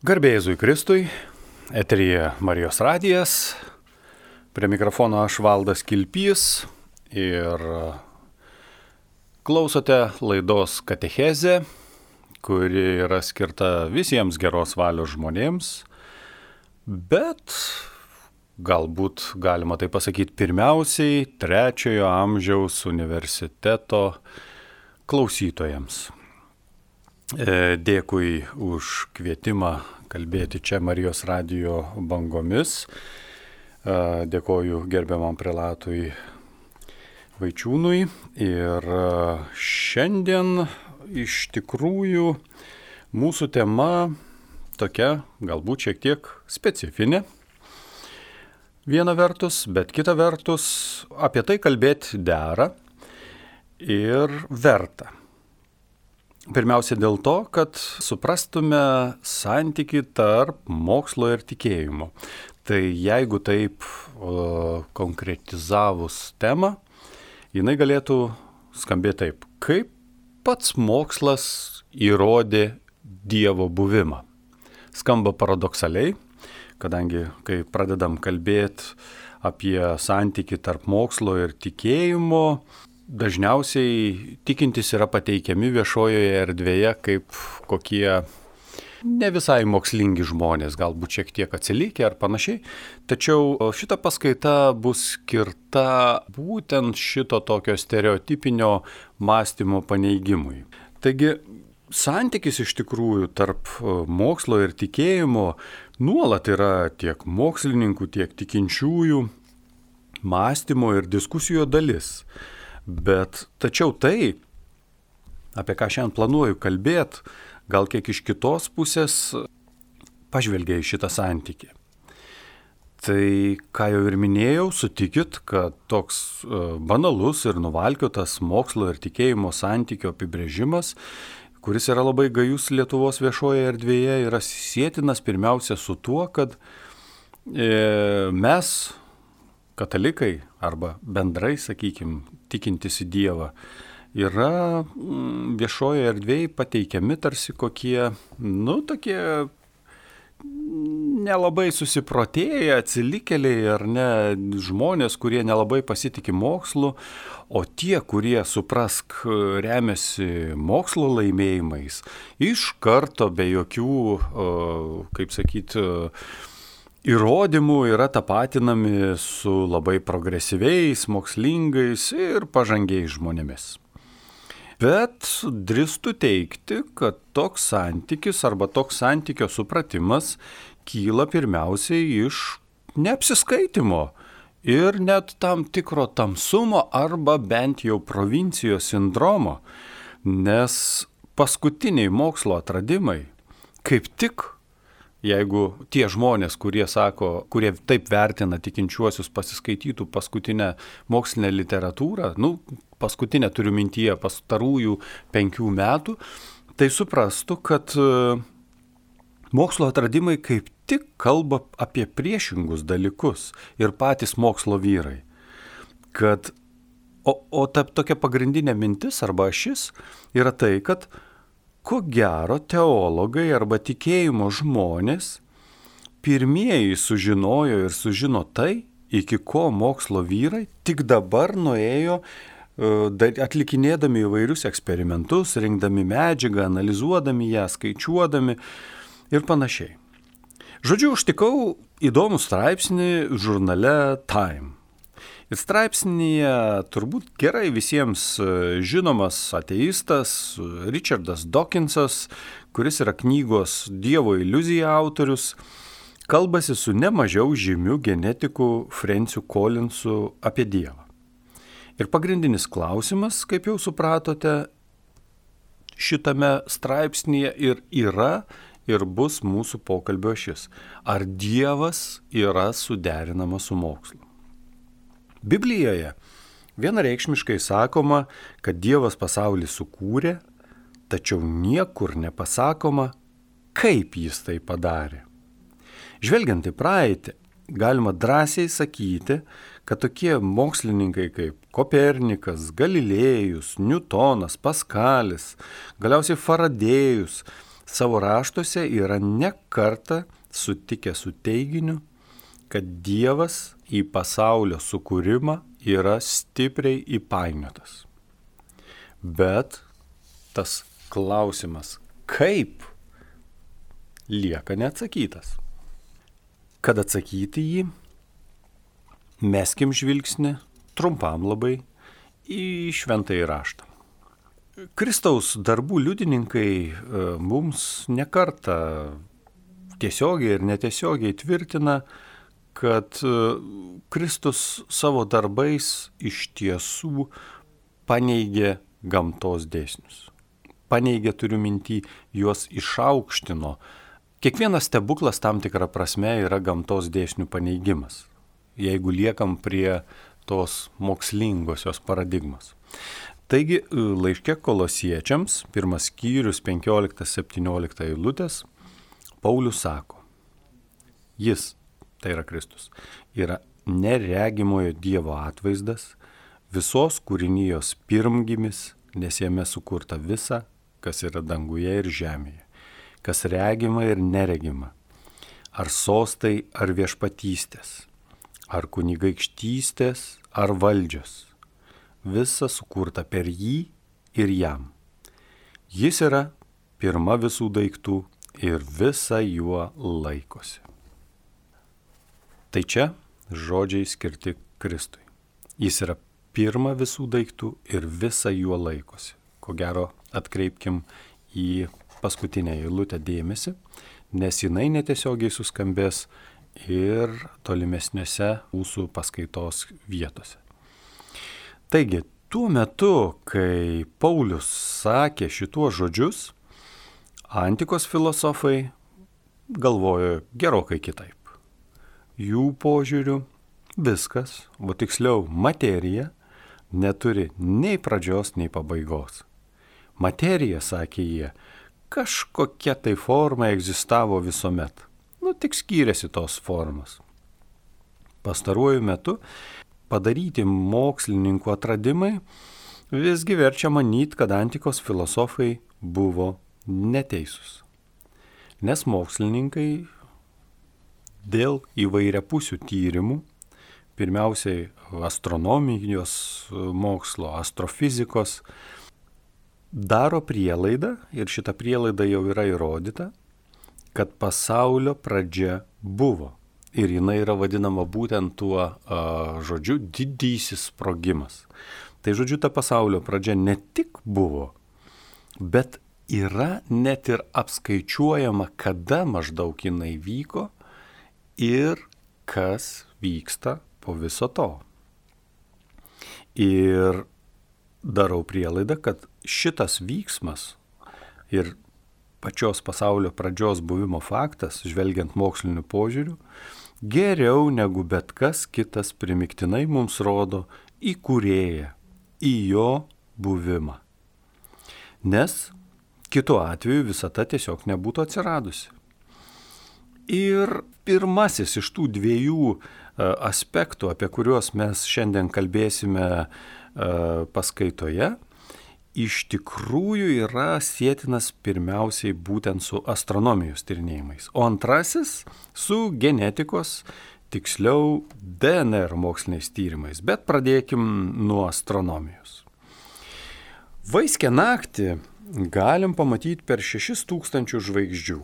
Garbėjai Kristui, eterija Marijos radijas, prie mikrofono aš valdas Kilpys ir klausote laidos Katechezė, kuri yra skirta visiems geros valios žmonėms, bet galbūt galima tai pasakyti pirmiausiai trečiojo amžiaus universiteto klausytojams. E, dėkui už kvietimą kalbėti čia Marijos radio bangomis. E, dėkoju gerbiamam prelatui Vaičiūnui. Ir e, šiandien iš tikrųjų mūsų tema tokia galbūt šiek tiek specifinė. Viena vertus, bet kita vertus apie tai kalbėti dera ir verta. Pirmiausia dėl to, kad suprastume santyki tarp mokslo ir tikėjimo. Tai jeigu taip o, konkretizavus temą, jinai galėtų skambėti taip, kaip pats mokslas įrodė Dievo buvimą. Skamba paradoksaliai, kadangi kai pradedam kalbėti apie santyki tarp mokslo ir tikėjimo, dažniausiai tikintis yra pateikiami viešojoje erdvėje kaip kokie ne visai mokslingi žmonės, galbūt šiek tiek atsilikę ar panašiai. Tačiau šita paskaita bus skirta būtent šito tokio stereotipinio mąstymo paneigimui. Taigi, santykis iš tikrųjų tarp mokslo ir tikėjimo nuolat yra tiek mokslininkų, tiek tikinčiųjų mąstymo ir diskusijų dalis. Bet tačiau tai, apie ką šiandien planuoju kalbėti, gal kiek iš kitos pusės pažvelgia į šitą santykį. Tai, ką jau ir minėjau, sutikit, kad toks e, banalus ir nuvalkiotas mokslo ir tikėjimo santykio apibrėžimas, kuris yra labai gajus Lietuvos viešoje erdvėje, yra sėtinas pirmiausia su tuo, kad e, mes katalikai arba bendrai, sakykime, tikintis į Dievą, yra mm, viešoje erdvėje pateikiami tarsi kokie, nu, tokie nelabai susiprotėję, atsilikėliai ar ne žmonės, kurie nelabai pasitikė mokslu, o tie, kurie suprask remiasi mokslo laimėjimais, iš karto be jokių, kaip sakyti, įrodymų yra tapatinami su labai progresyviais, mokslingais ir pažangiais žmonėmis. Bet drįstu teikti, kad toks santykis arba toks santykio supratimas kyla pirmiausiai iš neapsiskaitimo ir net tam tikro tamsumo arba bent jau provincijos sindromo, nes paskutiniai mokslo atradimai kaip tik jeigu tie žmonės, kurie sako, kurie taip vertina tikinčiuosius, pasiskaitytų paskutinę mokslinę literatūrą, nu, paskutinę turiu mintyje pastarųjų penkių metų, tai suprastų, kad e, mokslo atradimai kaip tik kalba apie priešingus dalykus ir patys mokslo vyrai. Kad, o, o ta tokia pagrindinė mintis arba ašis yra tai, kad ko gero teologai arba tikėjimo žmonės pirmieji sužinojo ir sužino tai, iki ko mokslo vyrai tik dabar nuėjo e, atlikinėdami įvairius eksperimentus, rinkdami medžiagą, analizuodami ją, skaičiuodami ir panašiai. Žodžiu, užtikau įdomų straipsnį žurnale Time. Ir straipsnėje turbūt gerai visiems e, žinomas ateistas Richardas Dawkinsas, kuris yra knygos Dievo iliuzija autorius, kalbasi su nemažiau žymiu genetiku Frenciu Collinsu apie Dievą. Ir pagrindinis klausimas, kaip jau supratote, šitame straipsnėje ir yra ir bus mūsų pokalbio šis. Ar Dievas yra suderinamas su mokslu? Biblijoje vienareikšmiškai sakoma, kad Dievas pasaulį sukūrė, tačiau niekur nepasakoma, kaip jis tai padarė. Žvelgiant į praeitį, galima drąsiai sakyti, kad tokie mokslininkai kaip Kopernikas, Galilėjus, Newtonas, Paskalis, galiausiai Faradėjus savo raštuose yra ne kartą sutikę su teiginiu, kad Dievas į pasaulio sukūrimą yra stipriai įpainiotas. Bet tas klausimas, kaip, lieka neatsakytas. Kad atsakyti jį, meskim žvilgsnį trumpam labai į šventąjį raštą. Kristaus darbų liudininkai e, mums nekarta tiesiogiai ir netiesiogiai tvirtina, kad e, Kristus savo darbais iš tiesų paneigė gamtos dėsnius. Paneigė, turiu mintį, juos išaukštino. Kiekvienas stebuklas tam tikrą prasme yra gamtos dėsnių paneigimas, jeigu liekam prie tos mokslingosios paradigmos. Taigi laiškė kolosiečiams, pirmas skyrius 15-17 eilutės, Paulius sako, jis, tai yra Kristus, yra neregimojo Dievo atvaizdas, visos kūrinijos pirmgimis, nes jame sukurta visa, kas yra danguje ir žemėje, kas regima ir neregima, ar sostai, ar viešpatystės, ar kunigaikštystės, ar valdžios. Visa sukurta per jį ir jam. Jis yra pirma visų daiktų ir visa juo laikosi. Tai čia žodžiai skirti Kristui. Jis yra pirma visų daiktų ir visa juo laikosi. Ko gero, atkreipkim į paskutinę eilutę dėmesį, nes jinai netiesiogiai suskambės ir tolimesnėse mūsų paskaitos vietose. Taigi, tuo metu, kai Paulius sakė šituos žodžius, antikos filosofai galvojo gerokai kitaip. Jų požiūriu viskas, o tiksliau materija, neturi nei pradžios, nei pabaigos. Materija, sakė jie, kažkokia tai forma egzistavo visuomet. Nu, tik skyrėsi tos formos. Pastaruoju metu padaryti mokslininkų atradimai visgi verčia manyti, kad antikos filosofai buvo neteisūs. Nes mokslininkai dėl įvairiapusių tyrimų pirmiausiai astronomijos mokslo, astrofizikos, daro prielaidą, ir šita prielaida jau yra įrodyta, kad pasaulio pradžia buvo. Ir jinai yra vadinama būtent tuo a, žodžiu didysis sprogimas. Tai žodžiu, ta pasaulio pradžia ne tik buvo, bet yra net ir apskaičiuojama, kada maždaug jinai vyko ir kas vyksta po viso to. Ir darau prielaidą, kad šitas vyksmas ir pačios pasaulio pradžios buvimo faktas, žvelgiant moksliniu požiūriu, geriau negu bet kas kitas primiktinai mums rodo į kurėją, į jo buvimą. Nes kitu atveju visata tiesiog nebūtų atsiradusi. Ir pirmasis iš tų dviejų E, aspektų, apie kuriuos mes šiandien kalbėsime e, paskaitoje, iš tikrųjų yra sėtinas pirmiausiai būtent su astronomijos tyrinėjimais, o antrasis su genetikos, tiksliau DNR moksliniais tyrimais. Bet pradėkim nuo astronomijos. Vaiskę naktį galim pamatyti per 6000 žvaigždžių.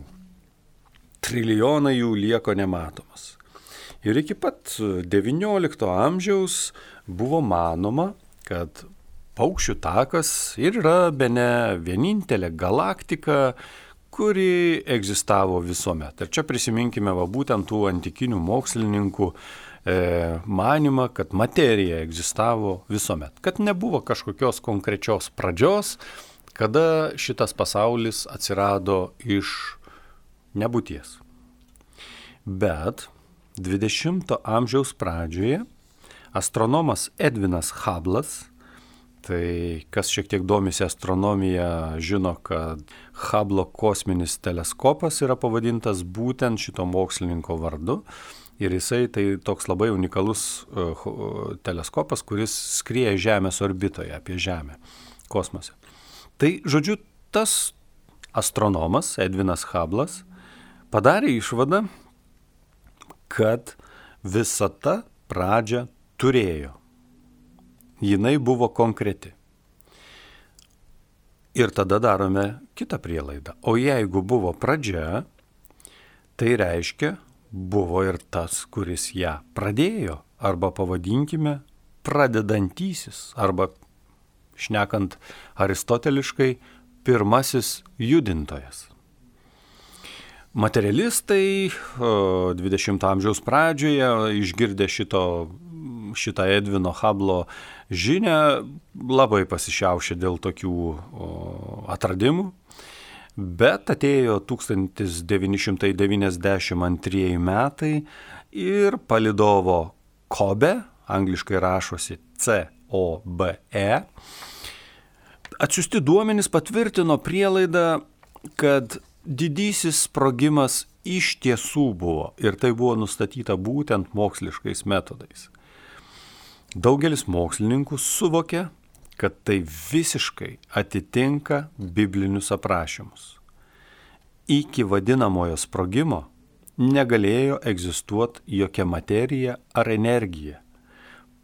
Trilijonai jų lieko nematomas. Ir iki pat XIX amžiaus buvo manoma, kad paukščių takas ir yra be ne vienintelė galaktika, kuri egzistavo visuomet. Ir čia prisiminkime va, būtent tų antikinių mokslininkų e, manimą, kad materija egzistavo visuomet, kad nebuvo kažkokios konkrečios pradžios, kada šitas pasaulis atsirado iš nebūties. Bet 20 amžiaus pradžioje astronomas Edvinas Hablas, tai kas šiek tiek domisi astronomija, žino, kad Hablo kosminis teleskopas yra pavadintas būtent šito mokslininko vardu. Ir jisai tai toks labai unikalus uh, teleskopas, kuris skrieja Žemės orbitoje apie Žemę, kosmose. Tai žodžiu, tas astronomas Edvinas Hablas padarė išvadą, kad visata pradžią turėjo. Jinai buvo konkreti. Ir tada darome kitą prielaidą. O jeigu buvo pradžia, tai reiškia, buvo ir tas, kuris ją pradėjo, arba pavadinkime pradedantysis, arba šnekant aristoteliškai, pirmasis judintojas. Materialistai 20 amžiaus pradžioje išgirdę šito, šitą Edvino Hablo žinę labai pasišiaušė dėl tokių atradimų. Bet atėjo 1992 metai ir palidovo Kobe, angliškai rašosi C-O-B-E, atsiusti duomenys patvirtino prielaidą, kad didysis sprogimas iš tiesų buvo ir tai buvo nustatyta būtent moksliškais metodais. Daugelis mokslininkų suvokia, kad tai visiškai atitinka biblinius aprašymus. Iki vadinamojo sprogimo negalėjo egzistuoti jokia materija ar energija.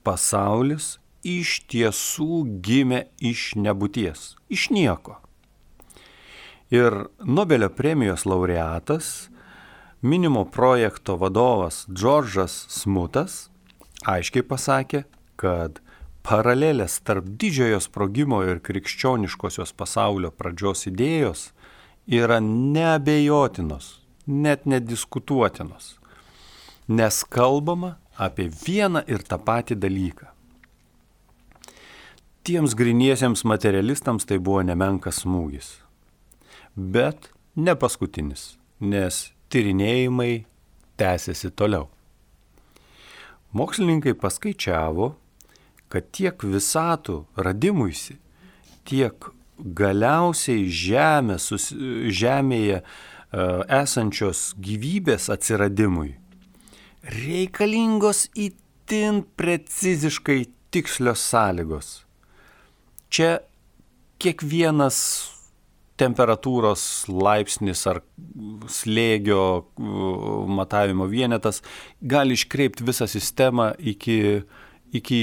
Pasaulis iš tiesų gimė iš nebūties, iš nieko. Ir Nobelio premijos laureatas, minimo projekto vadovas Džordžas Smutas aiškiai pasakė, kad paralelės tarp didžiojo sprogimo ir krikščioniškosios pasaulio pradžios idėjos yra neabejotinos, net nediskutuotinos, nes kalbama apie vieną ir tą patį dalyką. Tiems griniesiems materialistams tai buvo nemenkas smūgis bet ne paskutinis, nes tyrinėjimai tęsiasi toliau. Mokslininkai paskaičiavo, kad tiek visatų radimuisi, tiek galiausiai žemė, sus, žemėje uh, esančios gyvybės atsiradimui reikalingos įtin preciziškai tikslios sąlygos. Čia kiekvienas temperatūros laipsnis ar slėgio matavimo vienetas gali iškreipti visą sistemą iki, iki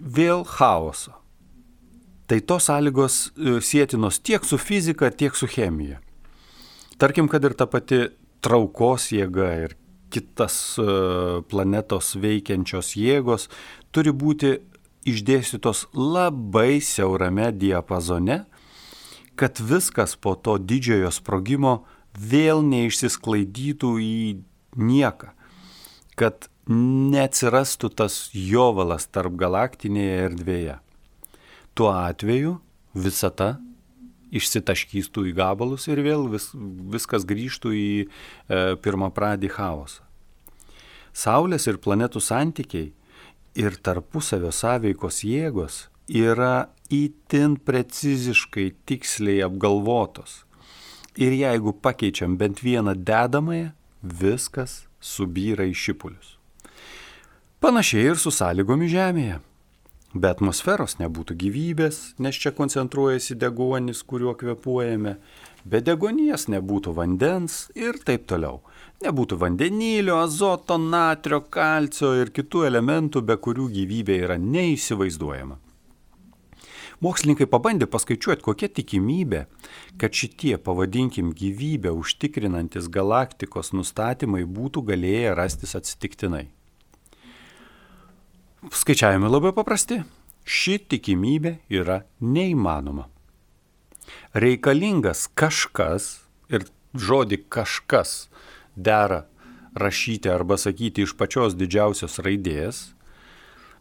vėl chaoso. Tai tos sąlygos e, sėtinos tiek su fizika, tiek su chemija. Tarkim, kad ir ta pati traukos jėga ir kitas e, planetos veikiančios jėgos turi būti išdėstytos labai siaurame diapazone, kad viskas po to didžiojo sprogimo vėl neišsisklaidytų į nieką, kad neatsirastų tas jovalas tarp galaktinėje erdvėje. Tuo atveju visata išsitaškystų į gabalus ir vėl vis, viskas grįžtų į e, pirmą pradį chaosą. Saulės ir planetų santykiai ir tarpusavio sąveikos jėgos yra įtin preciziškai, tiksliai apgalvotos. Ir jeigu pakeičiam bent vieną dedamąją, viskas subyra į šipulius. Panašiai ir su sąlygomis Žemėje. Be atmosferos nebūtų gyvybės, nes čia koncentruojasi deguonis, kuriuo kvepuojame, be degonies nebūtų vandens ir taip toliau. Nebūtų vandenilio, azoto, natrio, kalcio ir kitų elementų, be kurių gyvybė yra neįsivaizduojama. Mokslininkai pabandė paskaičiuoti, kokia tikimybė, kad šitie, pavadinkim, gyvybę užtikrinantis galaktikos nustatymai būtų galėję rastis atsitiktinai. Skaičiavimai labai paprasti. Ši tikimybė yra neįmanoma. Reikalingas kažkas ir žodį kažkas dera rašyti arba sakyti iš pačios didžiausios raidės,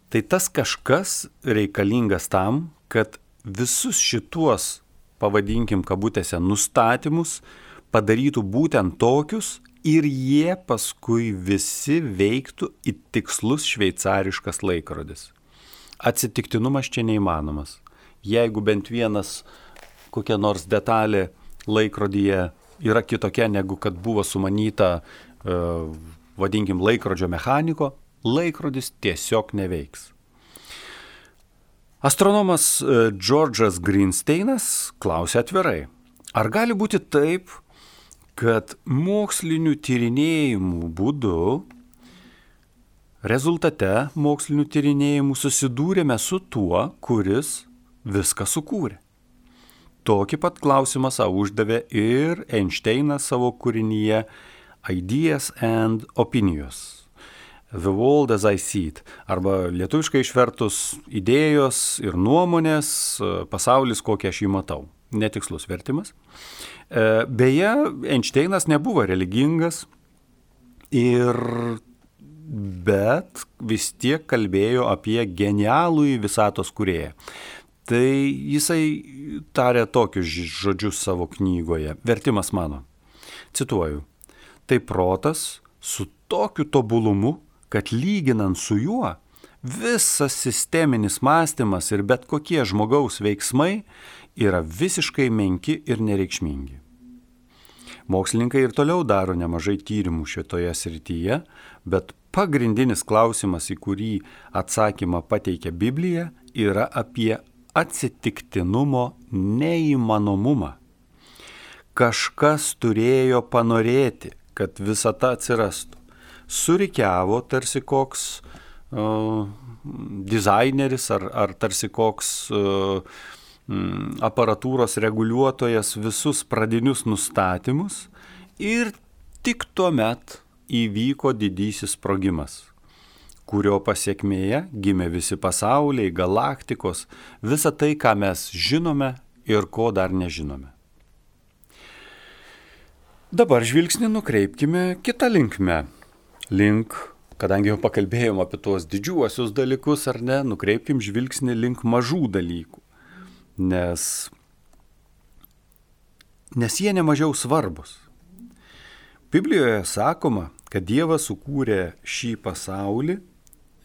tai tas kažkas reikalingas tam, kad visus šituos, pavadinkim kabutėse, nustatymus padarytų būtent tokius ir jie paskui visi veiktų į tikslus šveicariškas laikrodis. Atsitiktinumas čia neįmanomas. Jeigu bent vienas kokia nors detalė laikrodyje yra kitokia negu kad buvo sumanyta, e, vadinkim, laikrodžio mechaniko, laikrodis tiesiog neveiks. Astronomas e, Džordžas Greensteinas klausė atvirai, Ar gali būti taip, kad mokslinių tyrinėjimų būdu, rezultate mokslinių tyrinėjimų susidūrėme su tuo, kuris viską sukūrė? Tokį pat klausimą savo uždavė ir Einšteinas savo kūrinyje Ideas and Opinions. The World as I See It. Arba lietuviškai išvertus idėjos ir nuomonės, pasaulis, kokį aš jį matau. Netikslus vertimas. E, beje, Einšteinas nebuvo religingas ir bet vis tiek kalbėjo apie genialų į visatos kurėją. Tai jisai tarė tokius žodžius savo knygoje. Vertimas mano. Cituoju. Tai protas su tokiu tobulumu, kad lyginant su juo, visas sisteminis mąstymas ir bet kokie žmogaus veiksmai yra visiškai menki ir nereikšmingi. Mokslininkai ir toliau daro nemažai tyrimų šitoje srityje, bet pagrindinis klausimas, į kurį atsakymą pateikia Biblija, yra apie atsitiktinumo neįmanomumą. Kažkas turėjo panorėti, kad visata atsirastų. Surikiavo tarsi koks uh, dizaineris ar, ar tarsi koks uh, aparatūros reguliuotojas visus pradinius nustatymus ir tik tuo met įvyko didysis sprogimas kurio pasiekmėje gimė visi pasauliai, galaktikos, visa tai, ką mes žinome ir ko dar nežinome. Dabar žvilgsnį nukreipkime kitą linkmę. Link, kadangi jau pakalbėjom apie tuos didžiuosius dalykus ar ne, nukreipkim žvilgsnį link mažų dalykų. Nes, nes jie nemažiau svarbus. Biblijoje sakoma, kad Dievas sukūrė šį pasaulį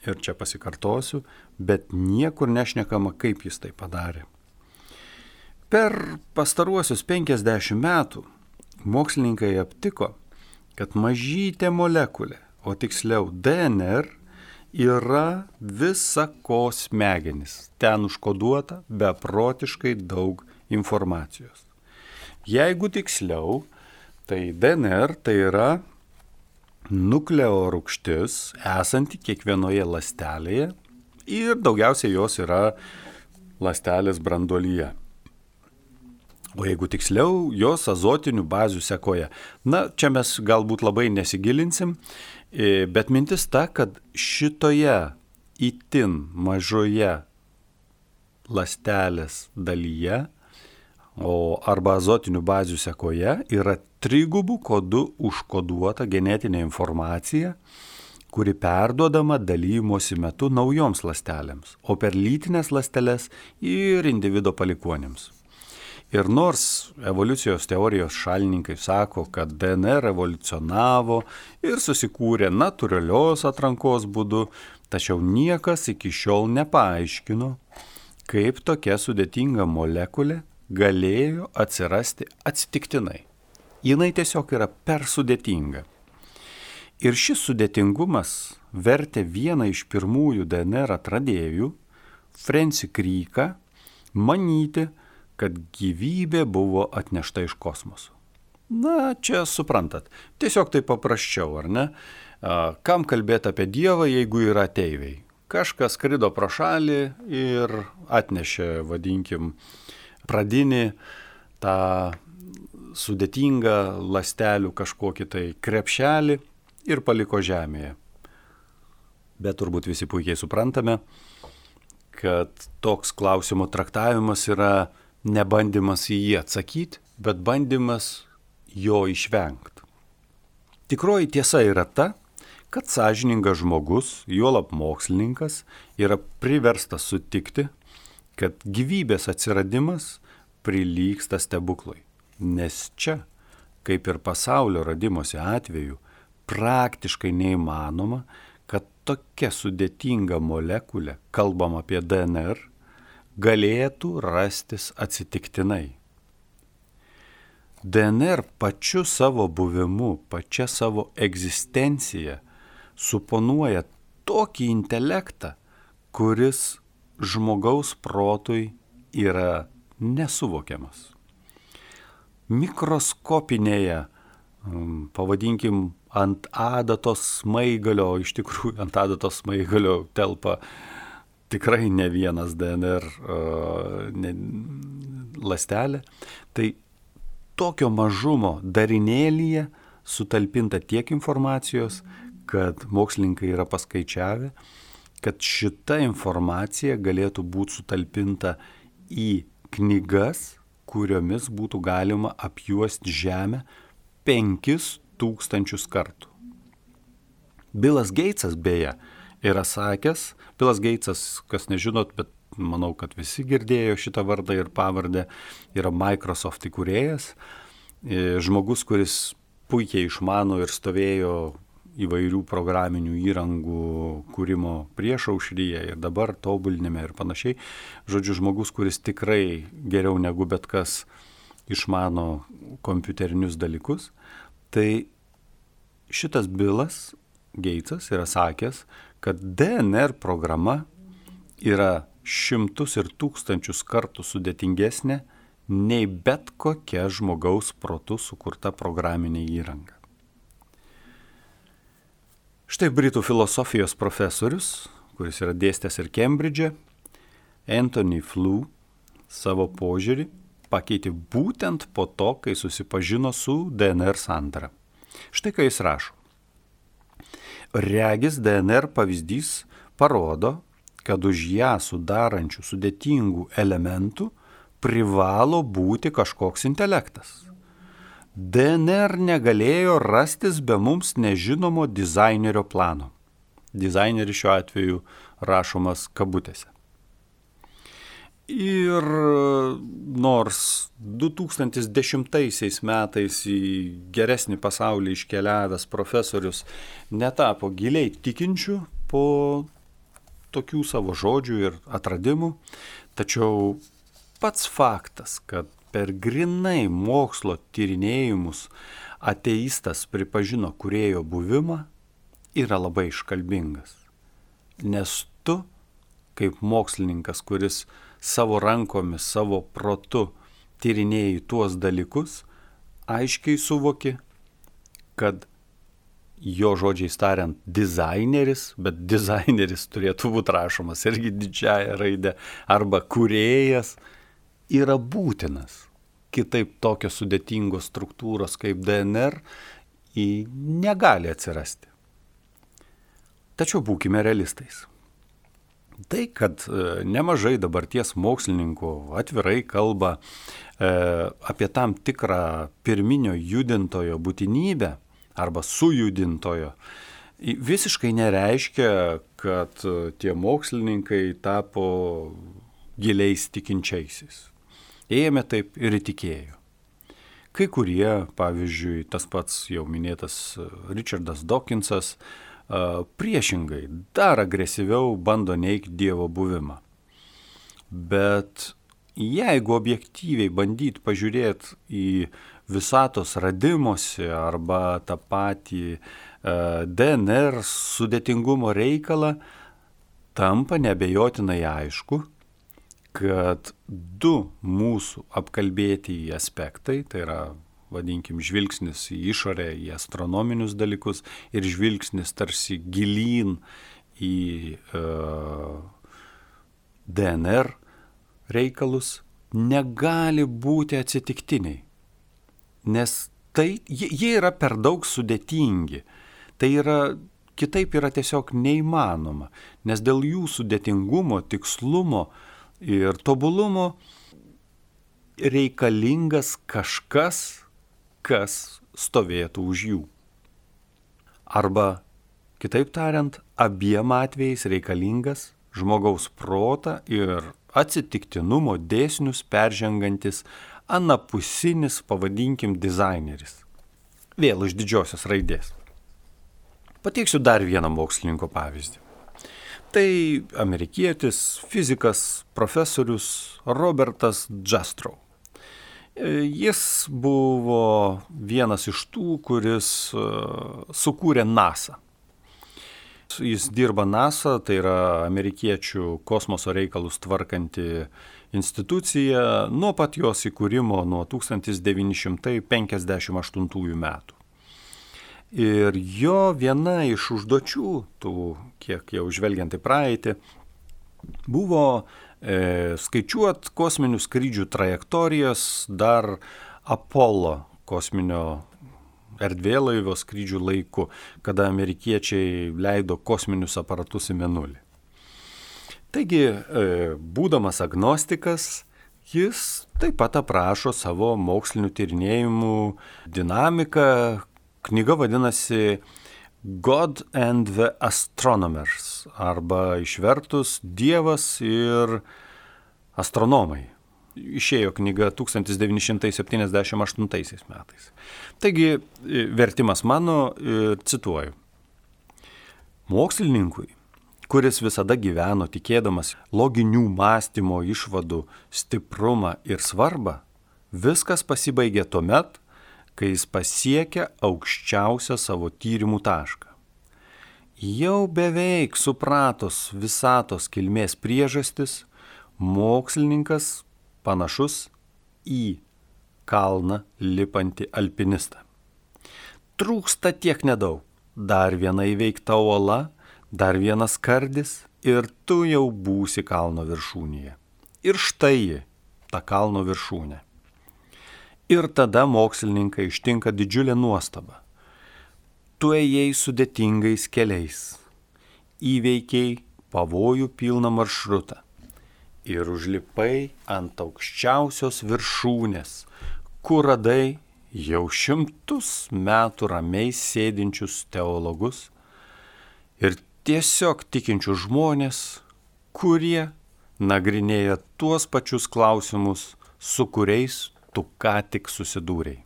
ir čia pasikartosiu, bet niekur nešnekama, kaip jis tai padarė. Per pastaruosius 50 metų mokslininkai aptiko, kad mažytė molekulė, o tiksliau DNR, yra visa ko smegenis. Ten užkoduota beprotiškai daug informacijos. Jeigu tiksliau, tai DNR tai yra nukleorūkštis esanti kiekvienoje lastelėje ir daugiausiai jos yra lastelės brandolyje. O jeigu tiksliau, jos azotinių bazių sekoja. Na, čia mes galbūt labai nesigilinsim, bet mintis ta, kad šitoje itin mažoje lastelės dalyje o arba azotinių bazių sekoje yra trigubų kodų užkoduota genetinė informacija, kuri perduodama dalymosi metu naujoms lastelėms, o per lytinės lasteles ir individo palikonėms. Ir nors evoliucijos teorijos šalininkai sako, kad DNR evoliucionavo ir susikūrė natūralios atrankos būdu, tačiau niekas iki šiol nepaaiškino, kaip tokia sudėtinga molekulė galėjo atsirasti atsitiktinai. Jinai tiesiog yra per sudėtinga. Ir šis sudėtingumas vertė vieną iš pirmųjų DNR atradėjų, Frenci Kryką, manyti, kad gyvybė buvo atnešta iš kosmoso. Na, čia suprantat, tiesiog tai paprasčiau, ar ne? Kam kalbėti apie Dievą, jeigu yra ateiviai? Kažkas skrido pro šalį ir atnešė, vadinkim, pradinį tą sudėtingą lastelių kažkokį tai krepšelį ir paliko žemėje. Bet turbūt visi puikiai suprantame, kad toks klausimo traktavimas yra ne bandymas į jį atsakyti, bet bandymas jo išvengti. Tikroji tiesa yra ta, kad sąžiningas žmogus, juolap mokslininkas, yra priverstas sutikti, kad gyvybės atsiradimas prilyksta stebuklui. Nes čia, kaip ir pasaulio radimosi atveju, praktiškai neįmanoma, kad tokia sudėtinga molekulė, kalbam apie DNR, galėtų rastis atsitiktinai. DNR pačiu savo buvimu, pačia savo egzistencija suponuoja tokį intelektą, kuris žmogaus protui yra nesuvokiamas. mikroskopinėje, um, pavadinkim, ant adatos smaigalio, iš tikrųjų ant adatos smaigalio telpa tikrai ne vienas DNR ne, lastelė. Tai tokio mažumo darinėlyje sutalpinta tiek informacijos, kad mokslininkai yra paskaičiavę, kad šita informacija galėtų būti sutalpinta į knygas, kuriomis būtų galima apjuosti Žemę 5000 kartų. Bilas Geitsas beje yra sakęs, Bilas Geitsas, kas nežinot, bet manau, kad visi girdėjo šitą vardą ir pavardę, yra Microsoft įkūrėjas, e, žmogus, kuris puikiai išmano ir stovėjo įvairių programinių įrangų kūrimo prieš aušryje ir dabar tobulinime ir panašiai. Žodžiu, žmogus, kuris tikrai geriau negu bet kas išmano kompiuterinius dalykus. Tai šitas bilas Geitsas yra sakęs, kad DNR programa yra šimtus ir tūkstančius kartų sudėtingesnė nei bet kokia žmogaus protų sukurta programinė įranga. Štai Britų filosofijos profesorius, kuris yra dėstęs ir Kembridže, Anthony Flew, savo požiūrį pakeitė būtent po to, kai susipažino su DNR sandara. Štai ką jis rašo. Regis DNR pavyzdys parodo, kad už ją sudarančių sudėtingų elementų privalo būti kažkoks intelektas. DNR negalėjo rastis be mums nežinomo dizainerio plano. Dizaineris šiuo atveju rašomas kabutėse. Ir nors 2010 metais į geresnį pasaulį iškeliavęs profesorius netapo giliai tikinčių po tokių savo žodžių ir atradimų, tačiau pats faktas, kad per grinai mokslo tyrinėjimus ateistas pripažino kurėjo buvimą, yra labai iškalbingas. Nes tu, kaip mokslininkas, kuris savo rankomis, savo protu tyrinėjai tuos dalykus, aiškiai suvoki, kad jo žodžiais tariant, dizaineris, bet dizaineris turėtų būti rašomas irgi didžiaja raidė, arba kurėjas, yra būtinas. Kitaip tokios sudėtingos struktūros kaip DNR negali atsirasti. Tačiau būkime realistais. Tai, kad e, nemažai dabarties mokslininkų atvirai kalba e, apie tam tikrą pirminio judintojo būtinybę arba sujudintojo, visiškai nereiškia, kad e, tie mokslininkai tapo giliais tikinčiaisiais ėmė taip ir įtikėjo. Kai kurie, pavyzdžiui, tas pats jau minėtas e, Richardas Dawkinsas, e, priešingai, dar agresyviau bando neikti Dievo buvimą. Bet jeigu objektyviai bandyti pažiūrėti į visatos radimosi arba tą patį e, DNR sudėtingumo reikalą, tampa nebejotinai aišku, kad du mūsų apkalbėti aspektai, tai yra, vadinkim, žvilgsnis į išorę, į astronominius dalykus ir žvilgsnis tarsi gilyn į e, DNR reikalus, negali būti atsitiktiniai. Nes tai, jie, jie yra per daug sudėtingi. Tai yra kitaip yra tiesiog neįmanoma, nes dėl jų sudėtingumo, tikslumo, ir tobulumo reikalingas kažkas, kas stovėtų už jų. Arba, kitaip tariant, abiem atvejais reikalingas žmogaus protą ir atsitiktinumo dėsnius peržengantis anapusinis, pavadinkim, dizaineris. Vėl iš didžiosios raidės. Pateiksiu dar vieną mokslininko pavyzdį. Tai amerikietis, fizikas, profesorius Robertas Jastrow. E, jis buvo vienas iš tų, kuris e, sukūrė NASA. Jis dirba NASA, tai yra amerikiečių kosmoso reikalus tvarkanti institucija nuo pat jos įkūrimo nuo 1958 metų. Ir jo viena iš užduočių, tų, kiek jau žvelgiant į praeitį, buvo e, skaičiuot kosminių skrydžių trajektorijas dar Apollo kosminio erdvėlaivio skrydžių laiku, kada amerikiečiai leido kosminius aparatus į menulį. Taigi, e, būdamas agnostikas, jis taip pat aprašo savo mokslinių tyrinėjimų dinamiką. Knyga vadinasi God and the Astronomers arba išvertus Dievas ir astronomai. Išėjo knyga 1978 metais. Taigi, e, vertimas mano, e, cituoju. Mokslininkui kuris visada gyveno tikėdamas loginių mąstymo išvadų stiprumą ir svarbą, viskas pasibaigė tuomet, kai jis pasiekė aukščiausią savo tyrimų tašką. Jau beveik supratos visatos kilmės priežastis, mokslininkas panašus į kalną lipantį alpinistą. Trūksta tiek nedaug. Dar viena įveikta uola dar vienas kardis ir tu jau būsi kalno viršūnėje. Ir štai ji, ta kalno viršūnė. Ir tada mokslininkai ištinka didžiulė nuostaba. Tu ėjai sudėtingais keliais, įveikiai pavojų pilną maršrutą ir užlipai ant aukščiausios viršūnės, kur radai jau šimtus metų ramiai sėdinčius teologus ir tiesiog tikinčių žmonės, kurie nagrinėja tuos pačius klausimus, su kuriais tu ką tik susidūrėjai.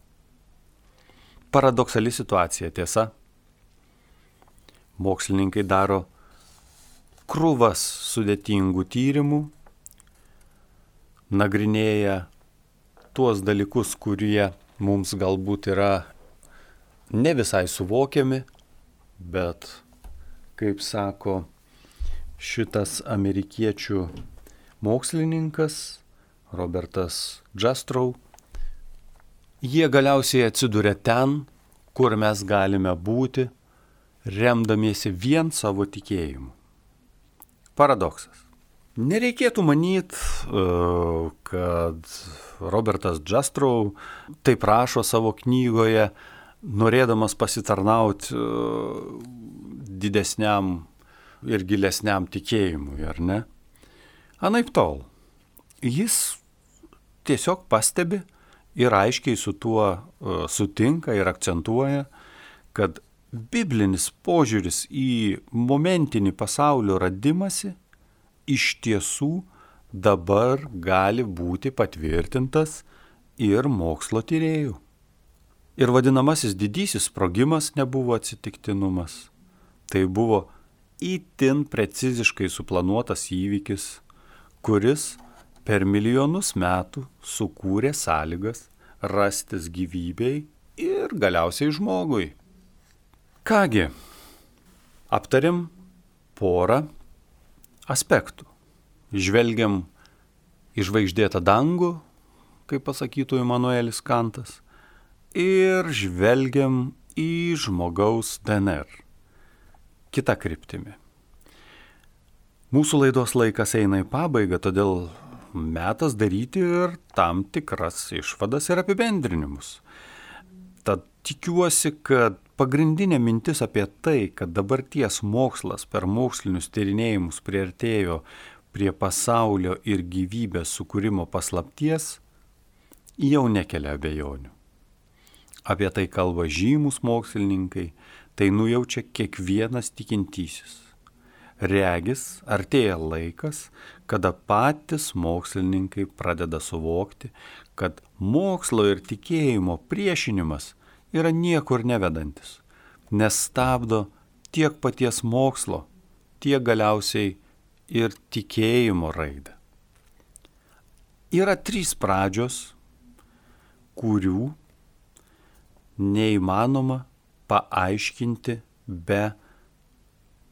Paradoksali situacija, tiesa. Mokslininkai daro krūvas sudėtingų tyrimų, nagrinėja tuos dalykus, kurie mums galbūt yra ne visai suvokiami, bet kaip sako šitas amerikiečių mokslininkas Robertas Jastrow, jie galiausiai atsiduria ten, kur mes galime būti, remdamiesi vien savo tikėjimu. Paradoksas. Nereikėtų manyti, e, kad Robertas Jastrow taip rašo savo knygoje, norėdamas pasitarnauti e, didesniam ir gilesniam tikėjimui, ar ne? Anaip tol. Jis tiesiog pastebi ir aiškiai su tuo uh, sutinka ir akcentuoja, kad biblinis požiūris į momentinį pasaulio radimąsi iš tiesų dabar gali būti patvirtintas ir mokslo tyriejų. Ir vadinamasis didysis sprogimas nebuvo atsitiktinumas. Tai buvo įtin preciziškai suplanuotas įvykis, kuris per milijonus metų sukūrė sąlygas rastis gyvybei ir galiausiai žmogui. Kągi, aptarim porą aspektų. Žvelgiam į žvaigždėtą dangų, kaip pasakytų Emanuelis Kantas, ir žvelgiam į žmogaus DNR kitą kryptimį. Mūsų laidos laikas eina į pabaigą, todėl metas daryti ir tam tikras išvadas ir apibendrinimus. Tad tikiuosi, kad pagrindinė mintis apie tai, kad dabarties mokslas per mokslinius tyrinėjimus priartėjo prie pasaulio ir gyvybės sukūrimo paslapties, jau nekelia abejonių. Apie tai kalba žymus mokslininkai, tai nujaučia kiekvienas tikintysis. Regis artėja laikas, kada patys mokslininkai pradeda suvokti, kad mokslo ir tikėjimo priešinimas yra niekur nevedantis, nes stabdo tiek paties mokslo, tiek galiausiai ir tikėjimo raidą. Yra trys pradžios, kurių neįmanoma paaiškinti be,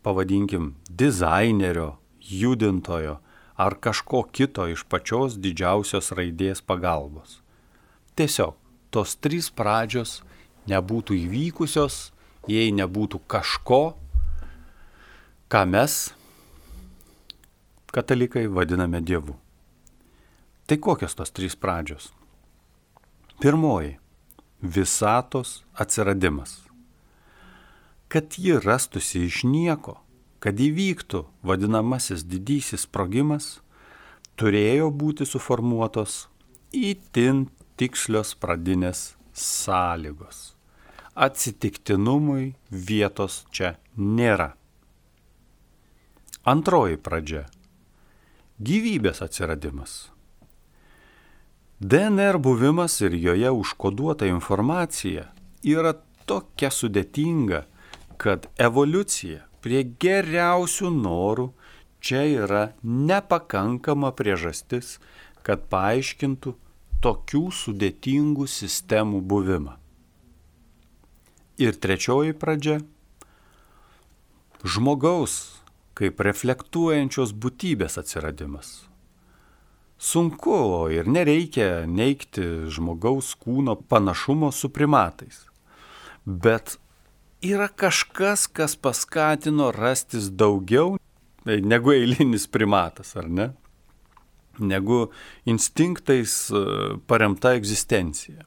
pavadinkim, dizainerio, judintojo ar kažko kito iš pačios didžiausios raidės pagalbos. Tiesiog tos trys pradžios nebūtų įvykusios, jei nebūtų kažko, ką mes, katalikai, vadiname Dievu. Tai kokios tos trys pradžios? Pirmoji - visatos atsiradimas. Kad ji rastųsi iš nieko, kad įvyktų vadinamasis didysis sprogimas, turėjo būti suformuotos įtin tikslios pradinės sąlygos. Atsitiktinumui vietos čia nėra. Antroji pradžia - gyvybės atsiradimas. DNR buvimas ir joje užkoduota informacija yra tokia sudėtinga, kad evoliucija prie geriausių norų čia yra nepakankama priežastis, kad paaiškintų tokių sudėtingų sistemų buvimą. Ir trečioji pradžia - žmogaus kaip reflektuojančios būtybės atsiradimas. Sunku ir nereikia neikti žmogaus kūno panašumo su primatais. Bet yra kažkas, kas paskatino rastis daugiau negu eilinis primatas, ar ne? Negu instinktais e, paremta egzistencija.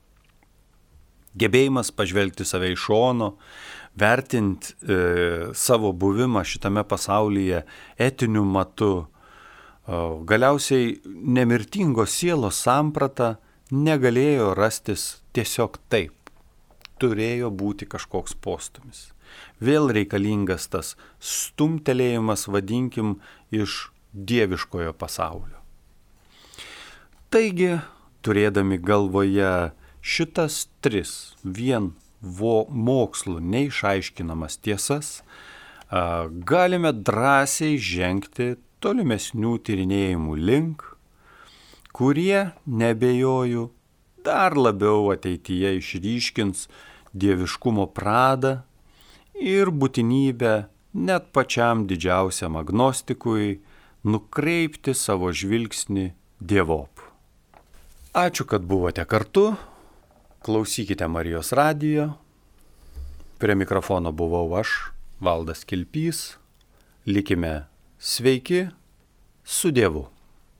Gebėjimas pažvelgti save iš šono, vertinti e, savo buvimą šitame pasaulyje etiniu matu, Galiausiai nemirtingos sielos samprata negalėjo rastis tiesiog taip. Turėjo būti kažkoks postumis. Vėl reikalingas tas stumtelėjimas, vadinkim, iš dieviškojo pasaulio. Taigi, turėdami galvoje šitas tris vien vo, mokslu neišaiškinamas tiesas, galime drąsiai žengti tolimesnių tyrinėjimų link, kurie, nebejoju, dar labiau ateityje išryškins dieviškumo pradą ir būtinybę net pačiam didžiausiam agnostikui nukreipti savo žvilgsnį dievop. Ačiū, kad buvote kartu, klausykite Marijos radijo. Prie mikrofono buvau aš, Valdas Kilpys. Likime Sveiki su Dievu.